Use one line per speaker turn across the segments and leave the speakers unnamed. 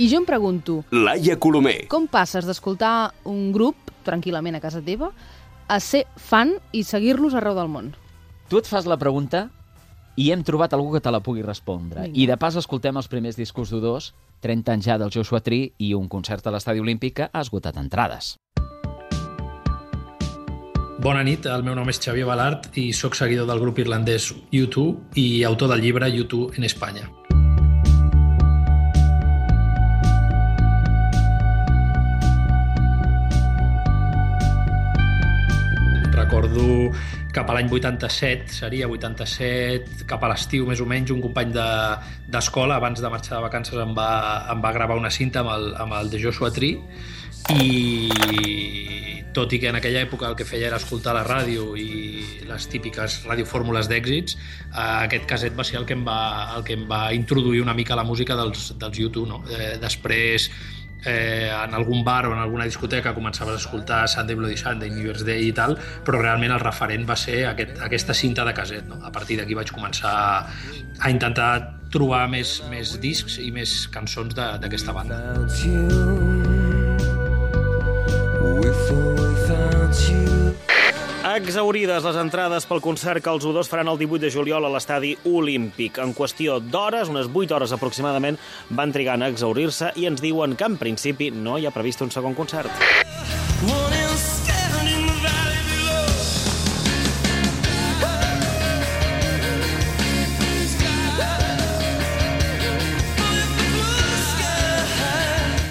I jo em pregunto,
Laia Colomer.
com passes d'escoltar un grup tranquil·lament a casa teva a ser fan i seguir-los arreu del món?
Tu et fas la pregunta i hem trobat algú que te la pugui respondre.
Vinga.
I de pas escoltem els primers discos d'U2, 30 anys ja del Joshua Tree i un concert a l'Estadi Olímpic que ha esgotat entrades.
Bona nit, el meu nom és Xavier Balart i sóc seguidor del grup irlandès U2 i autor del llibre U2 en Espanya. Recordo cap a l'any 87, seria 87, cap a l'estiu més o menys, un company de- d'escola, de, abans de marxar de vacances, em va, em va gravar una cinta amb el, amb el The Joshua Tree i tot i que en aquella època el que feia era escoltar la ràdio i les típiques radiofórmules d'èxits, eh, aquest caset va ser el que em va, el que em va introduir una mica a la música dels, dels YouTube. No? Eh, després, eh, en algun bar o en alguna discoteca començaves a escoltar Sunday Bloody Sunday, New Year's Day i tal, però realment el referent va ser aquest, aquesta cinta de caset. No? A partir d'aquí vaig començar a, a intentar trobar més, més discs i més cançons d'aquesta banda.
Exaurides les entrades pel concert que els U2 faran el 18 de juliol a l'estadi Olímpic. En qüestió d'hores, unes 8 hores aproximadament, van trigar a exaurir-se i ens diuen que en principi no hi ha previst un segon concert.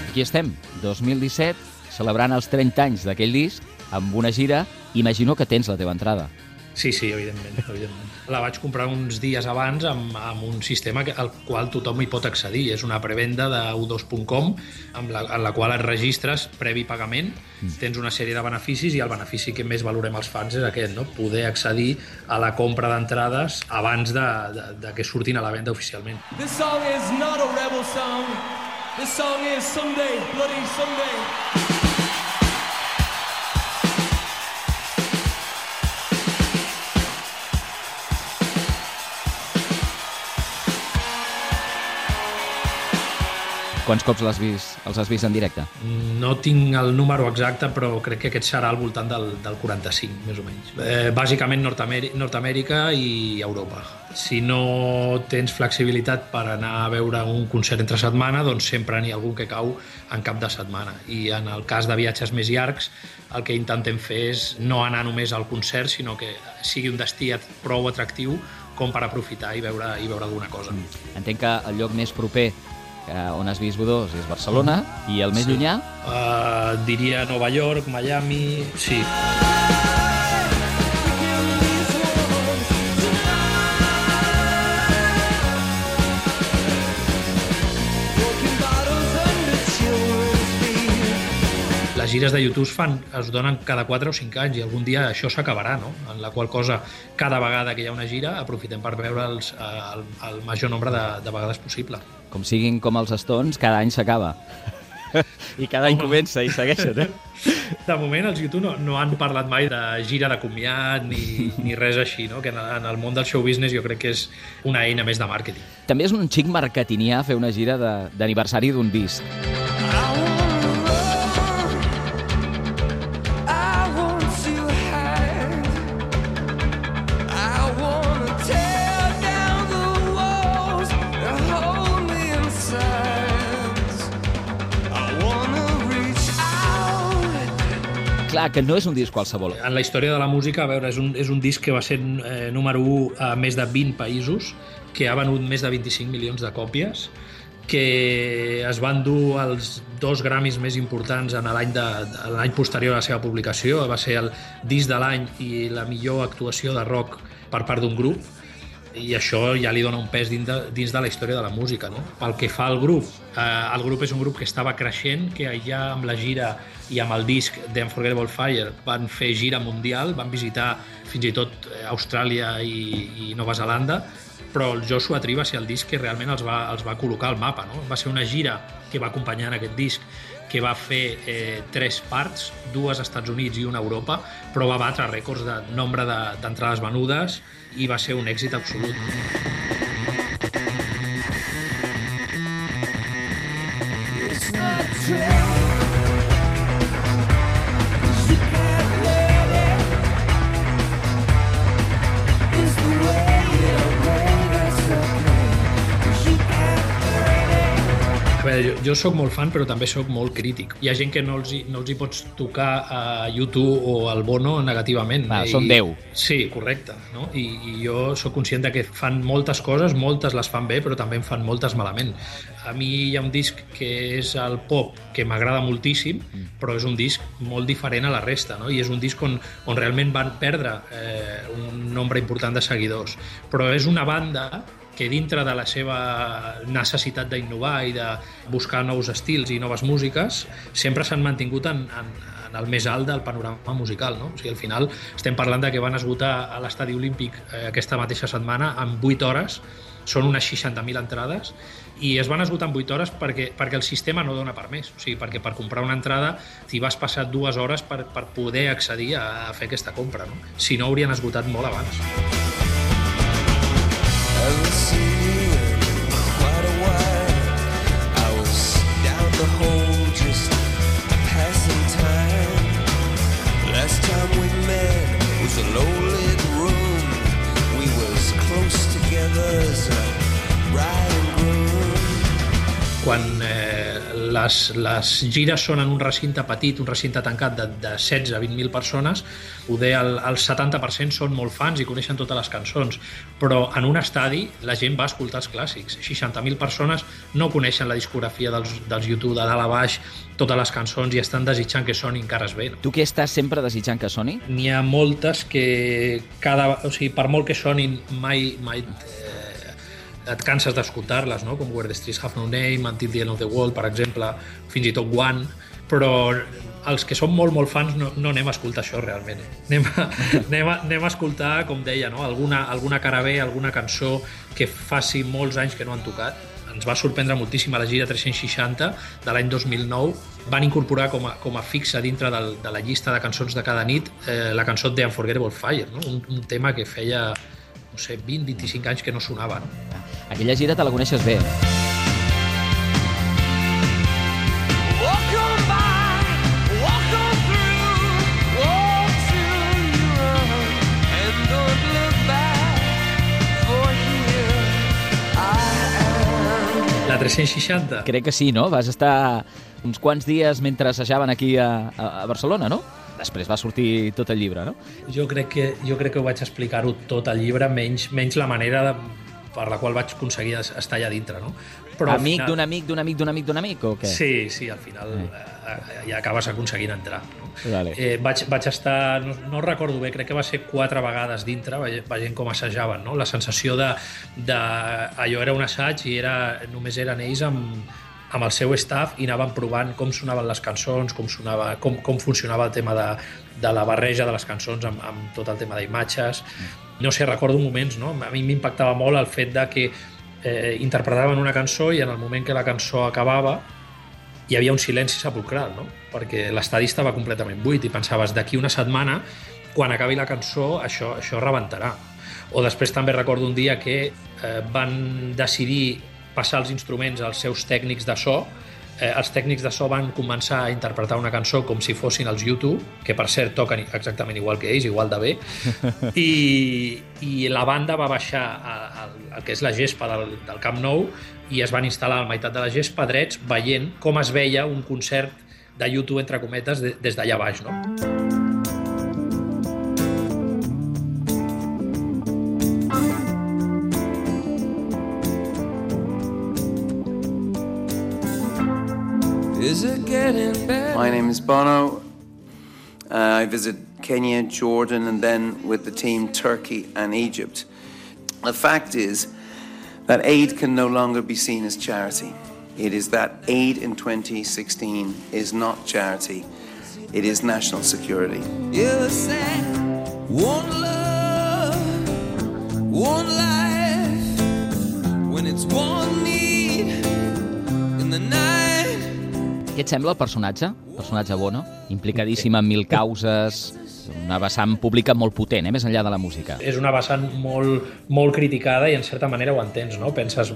Aquí estem, 2017, celebrant els 30 anys d'aquell disc, amb una gira, imagino que tens la teva entrada.
Sí, sí, evidentment, evidentment. La vaig comprar uns dies abans amb, amb un sistema que, al qual tothom hi pot accedir. És una prevenda de u2.com amb la, en la qual et registres previ pagament, tens una sèrie de beneficis i el benefici que més valorem els fans és aquest, no? poder accedir a la compra d'entrades abans de, de, de que surtin a la venda oficialment.
This song is not a rebel song. This song is Someday, Bloody Someday.
Quants cops l'has vist, els has vist en directe?
No tinc el número exacte, però crec que aquest serà al voltant del, del 45, més o menys. Eh, bàsicament Nord-Amèrica, Nord-Amèrica i Europa. Si no tens flexibilitat per anar a veure un concert entre setmana, doncs sempre n'hi ha algun que cau en cap de setmana. I en el cas de viatges més llargs, el que intentem fer és no anar només al concert, sinó que sigui un destí prou atractiu com per aprofitar i veure, i veure alguna cosa.
Entenc que el lloc més proper que on has vist U2 és Barcelona i el més
Sí.
llunyà
Uh, diria Nova York, Miami... Sí. Les gires de YouTube es fan, es donen cada 4 o 5 anys i algun dia això s'acabarà, no? En la qual cosa, cada vegada que hi ha una gira, aprofitem per veure'ls eh, el, el major nombre de, de vegades possible.
com siguin com els Stones, cada any s'acaba. I cada any comença i segueixen, eh?
De moment, els YouTube no, no han parlat mai de gira de comiat ni, ni res així, no? que en, en el món del show business jo crec que és una eina més de màrqueting.
També és un xic marketingià fer una gira de- d'aniversari d'un disc. Clar, que no és un disc qualsevol.
En la història de la música, a veure, és un, és un disc que va ser eh, número 1 a més de 20 països, que ha venut més de 25 milions de còpies, que es van dur els dos Grammys més importants en l'any l'any posterior a la seva publicació, va ser el disc de l'any i la millor actuació de rock per part d'un grup, i això ja li dona un pes dins de, dins de la història de la música. No? Pel que fa al grup, eh, el grup és un grup que estava creixent, que ja amb la gira i amb el disc d'Unforgettable Fire van fer gira mundial, van visitar fins i tot eh, Austràlia i, i Nova Zelanda, però el Joshua Tree va ser el disc que realment els va, els va col·locar al mapa. No? Va ser una gira que va acompanyar en aquest disc que va fer eh, tres parts, dues als Estats Units i una a Europa, però va batre rècords de nombre d'entrades de, venudes i va ser un èxit absolut. Jo, sóc molt fan, però també sóc molt crític. Hi ha gent que no els, no els hi pots tocar a YouTube o al Bono negativament.
Va, I, són 10.
Sí, correcte. No? I, I jo sóc conscient de que fan moltes coses, moltes les fan bé, però també en fan moltes malament. A mi hi ha un disc que és el pop, que m'agrada moltíssim, mm. però és un disc molt diferent a la resta, no? i és un disc on, on realment van perdre eh, un nombre important de seguidors. Però és una banda que dintre de la seva necessitat d'innovar i de buscar nous estils i noves músiques, sempre s'han mantingut en, en, en el més alt del panorama musical. No? O sigui, al final estem parlant de que van esgotar a l'estadi olímpic eh, aquesta mateixa setmana en 8 hores, són unes 60.000 entrades, i es van esgotar en 8 hores perquè, perquè el sistema no dona per més. O sigui, perquè per comprar una entrada t'hi vas passar dues hores per, per poder accedir a, a fer aquesta compra. No? Si no, haurien esgotat molt abans. Haven't seen you in quite a while. I was down the hole, les, les gires són en un recinte petit, un recinte tancat de, de 16 a 20.000 persones, poder el, el 70% són molt fans i coneixen totes les cançons, però en un estadi la gent va escoltar els clàssics. 60.000 persones no coneixen la discografia dels, dels YouTube de dalt a baix, totes les cançons i estan desitjant que sonin cares bé. No?
Tu què estàs sempre desitjant que soni?
N'hi ha moltes que cada, o sigui, per molt que sonin mai, mai eh, et canses d'escoltar-les, no? com Where the Streets Have No Name, Until the End of the World, per exemple, fins i tot One, però els que som molt, molt fans no, no anem a escoltar això realment. Eh? Anem, a, anem, a, anem a escoltar, com deia, no? alguna, alguna cara bé, alguna cançó que faci molts anys que no han tocat. Ens va sorprendre moltíssim a la gira 360 de l'any 2009. Van incorporar com a, com a fixa dintre del, de la llista de cançons de cada nit eh, la cançó de Unforgettable Fire, no? un, un tema que feia no sé, 20-25 anys que no sonava. No?
Aquella gira te la coneixes bé.
La 360?
Crec que sí, no? Vas estar uns quants dies mentre assajaven aquí a, a Barcelona, no? Després va sortir tot el llibre, no?
Jo crec que, jo crec que ho vaig explicar-ho tot al llibre, menys, menys la manera de, per la qual vaig aconseguir estar allà dintre, no?
Però amic d'un amic d'un amic d'un amic d'un amic o què?
Sí, sí, al final eh. eh ja acabes aconseguint entrar. No?
Vale.
Eh, vaig, vaig estar, no, no recordo bé, crec que va ser quatre vegades dintre, veient com assajaven, no? La sensació de, de... Allò era un assaig i era, només eren ells amb, amb el seu staff i anaven provant com sonaven les cançons, com, sonava, com, com funcionava el tema de, de la barreja de les cançons amb, amb tot el tema d'imatges. No sé, recordo moments, no? A mi m'impactava molt el fet de que eh, interpretaven una cançó i en el moment que la cançó acabava hi havia un silenci sepulcral, no? Perquè l'estadi estava completament buit i pensaves d'aquí una setmana, quan acabi la cançó, això, això rebentarà. O després també recordo un dia que eh, van decidir passar els instruments als seus tècnics de so eh, els tècnics de so van començar a interpretar una cançó com si fossin els YouTube, que per cert toquen exactament igual que ells, igual de bé, i, i la banda va baixar al que és la gespa del, del Camp Nou i es van instal·lar a la meitat de la gespa drets veient com es veia un concert de YouTube, entre cometes, des d'allà baix. No?
My name is Bono. Uh, I visit Kenya, Jordan, and then with the team Turkey and Egypt. The fact is that aid can no longer be seen as charity. It is that aid in 2016 is not charity, it is national security.
Et sembla el personatge? El personatge Bono? Implicadíssim en mil causes, una vessant pública molt potent, eh? més enllà de la música.
és una vessant molt, molt criticada i en certa manera ho entens, no? Penses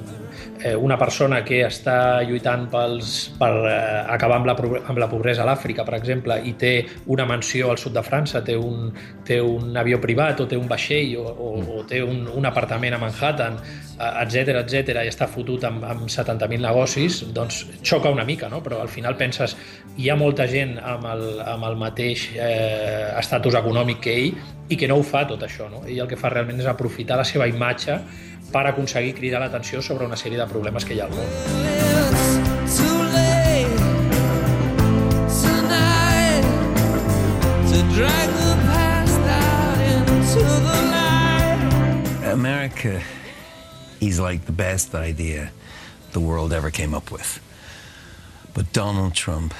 eh, una persona que està lluitant pels, per eh, acabar amb la, amb la pobresa a l'Àfrica, per exemple, i té una mansió al sud de França, té un, té un avió privat o té un vaixell o, o, o té un, un apartament a Manhattan, etc etc i està fotut amb, amb 70.000 negocis, doncs xoca una mica, no? Però al final penses, hi ha molta gent amb el, amb el mateix eh, estatus econòmic que ell i que no ho fa tot això, no? Ell el que fa realment és aprofitar la seva imatge per aconseguir cridar l'atenció sobre una sèrie de problemes que hi ha al món.
America is like the best idea the world ever came up with. But Donald Trump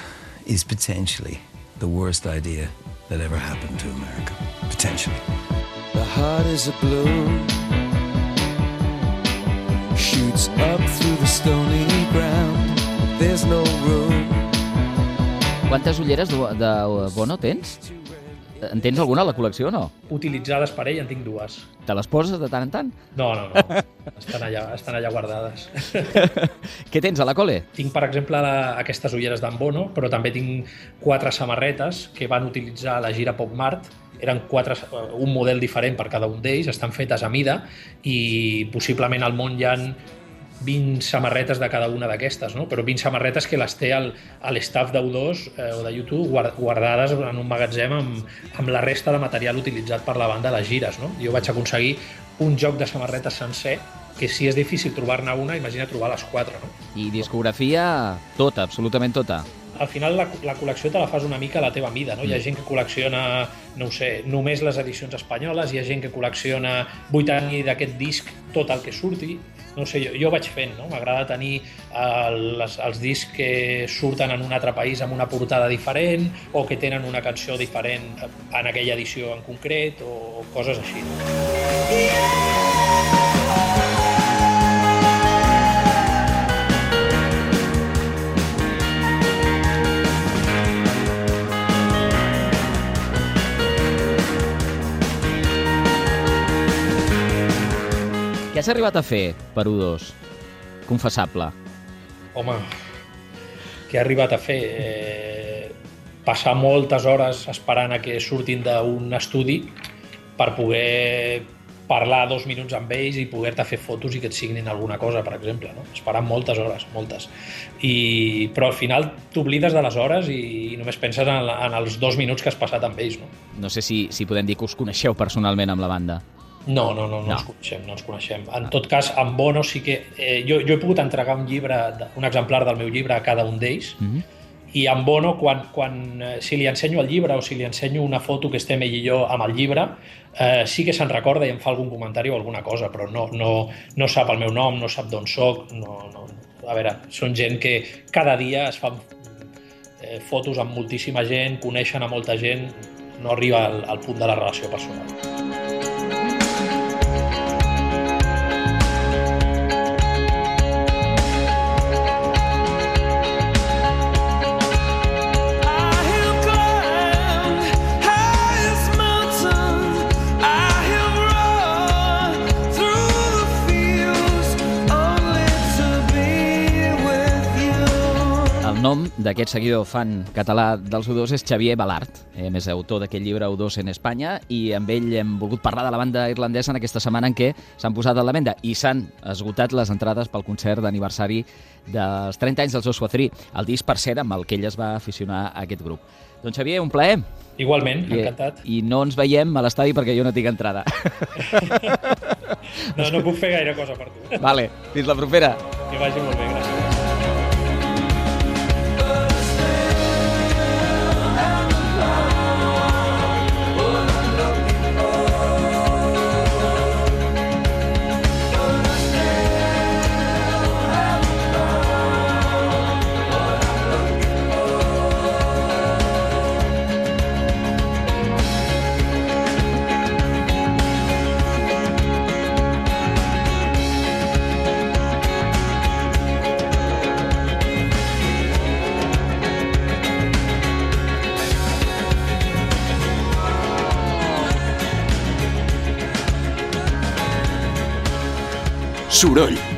is potentially the worst idea that ever happened to America. Potentially.
The heart is a balloon, shoots up through the stony ground. There's no room.
Quantes ulleres de, de Bono tens? En tens alguna a la col·lecció o no?
Utilitzades per ell en tinc dues.
Te les poses de tant en tant?
No, no, no. Estan allà, estan allà guardades.
Què tens a la col·le?
Tinc, per exemple, la, aquestes ulleres d'en Bono, però també tinc quatre samarretes que van utilitzar a la gira Pop Mart. Eren quatre, un model diferent per cada un d'ells, estan fetes a mida i possiblement al món hi ha 20 samarretes de cada una d'aquestes, no? però 20 samarretes que les té l'staff d'U2 eh, o de YouTube guard- guardades en un magatzem amb, amb la resta de material utilitzat per la banda a les gires. No? Jo vaig aconseguir un joc de samarretes sencer que si és difícil trobar-ne una, imagina trobar les quatre. No?
I discografia tota, absolutament tota.
al final la, la col·lecció te la fas una mica a la teva mida, no? Hi ha gent que col·lecciona, no sé, només les edicions espanyoles, hi ha gent que col·lecciona 8 anys d'aquest disc tot el que surti, no sé, jo, jo vaig fent, no? M'agrada tenir eh, les, els discs que surten en un altre país amb una portada diferent o que tenen una cançó diferent en aquella edició en concret o coses així. No?
Has arribat a fer per U2? Confessable.
Home, què ha arribat a fer? Eh, passar moltes hores esperant a que surtin d'un estudi per poder parlar dos minuts amb ells i poder-te fer fotos i que et signin alguna cosa, per exemple. No? Esperant moltes hores, moltes. I, però al final t'oblides de les hores i, i només penses en, en els dos minuts que has passat amb ells. No?
No sé si, si podem dir que us coneixeu personalment amb la banda.
No, no, no, no,
No.
no. ens coneixem, no ens coneixem. En tot cas, amb Bono sí que... Eh, jo, jo he pogut entregar un llibre, un exemplar del meu llibre a cada un d'ells, mm -hmm. i amb Bono, quan, quan, eh, si li ensenyo el llibre o si li ensenyo una foto que estem ell i jo amb el llibre, eh, sí que se'n recorda i em fa algun comentari o alguna cosa, però no, no, no sap el meu nom, no sap d'on sóc, no, no. A veure, són gent que cada dia es fan eh, fotos amb moltíssima gent, coneixen a molta gent, no arriba al, al punt de la relació personal.
D'aquest seguidor fan català dels U2 és Xavier Balart, eh, més autor d'aquest llibre U2 en Espanya, i amb ell hem volgut parlar de la banda irlandesa en aquesta setmana en què s'han posat a la venda i s'han esgotat les entrades pel concert d'aniversari dels 30 anys dels Joshua Tree, el disc, per cert, amb el que ell es va aficionar a aquest grup. Doncs Xavier, un plaer.
Igualment,
I,
encantat.
I no ens veiem a l'estadi perquè jo no tinc entrada.
No, no puc fer gaire cosa per tu.
vale, fins la propera.
Que vagi molt bé, gràcies.
Soroll,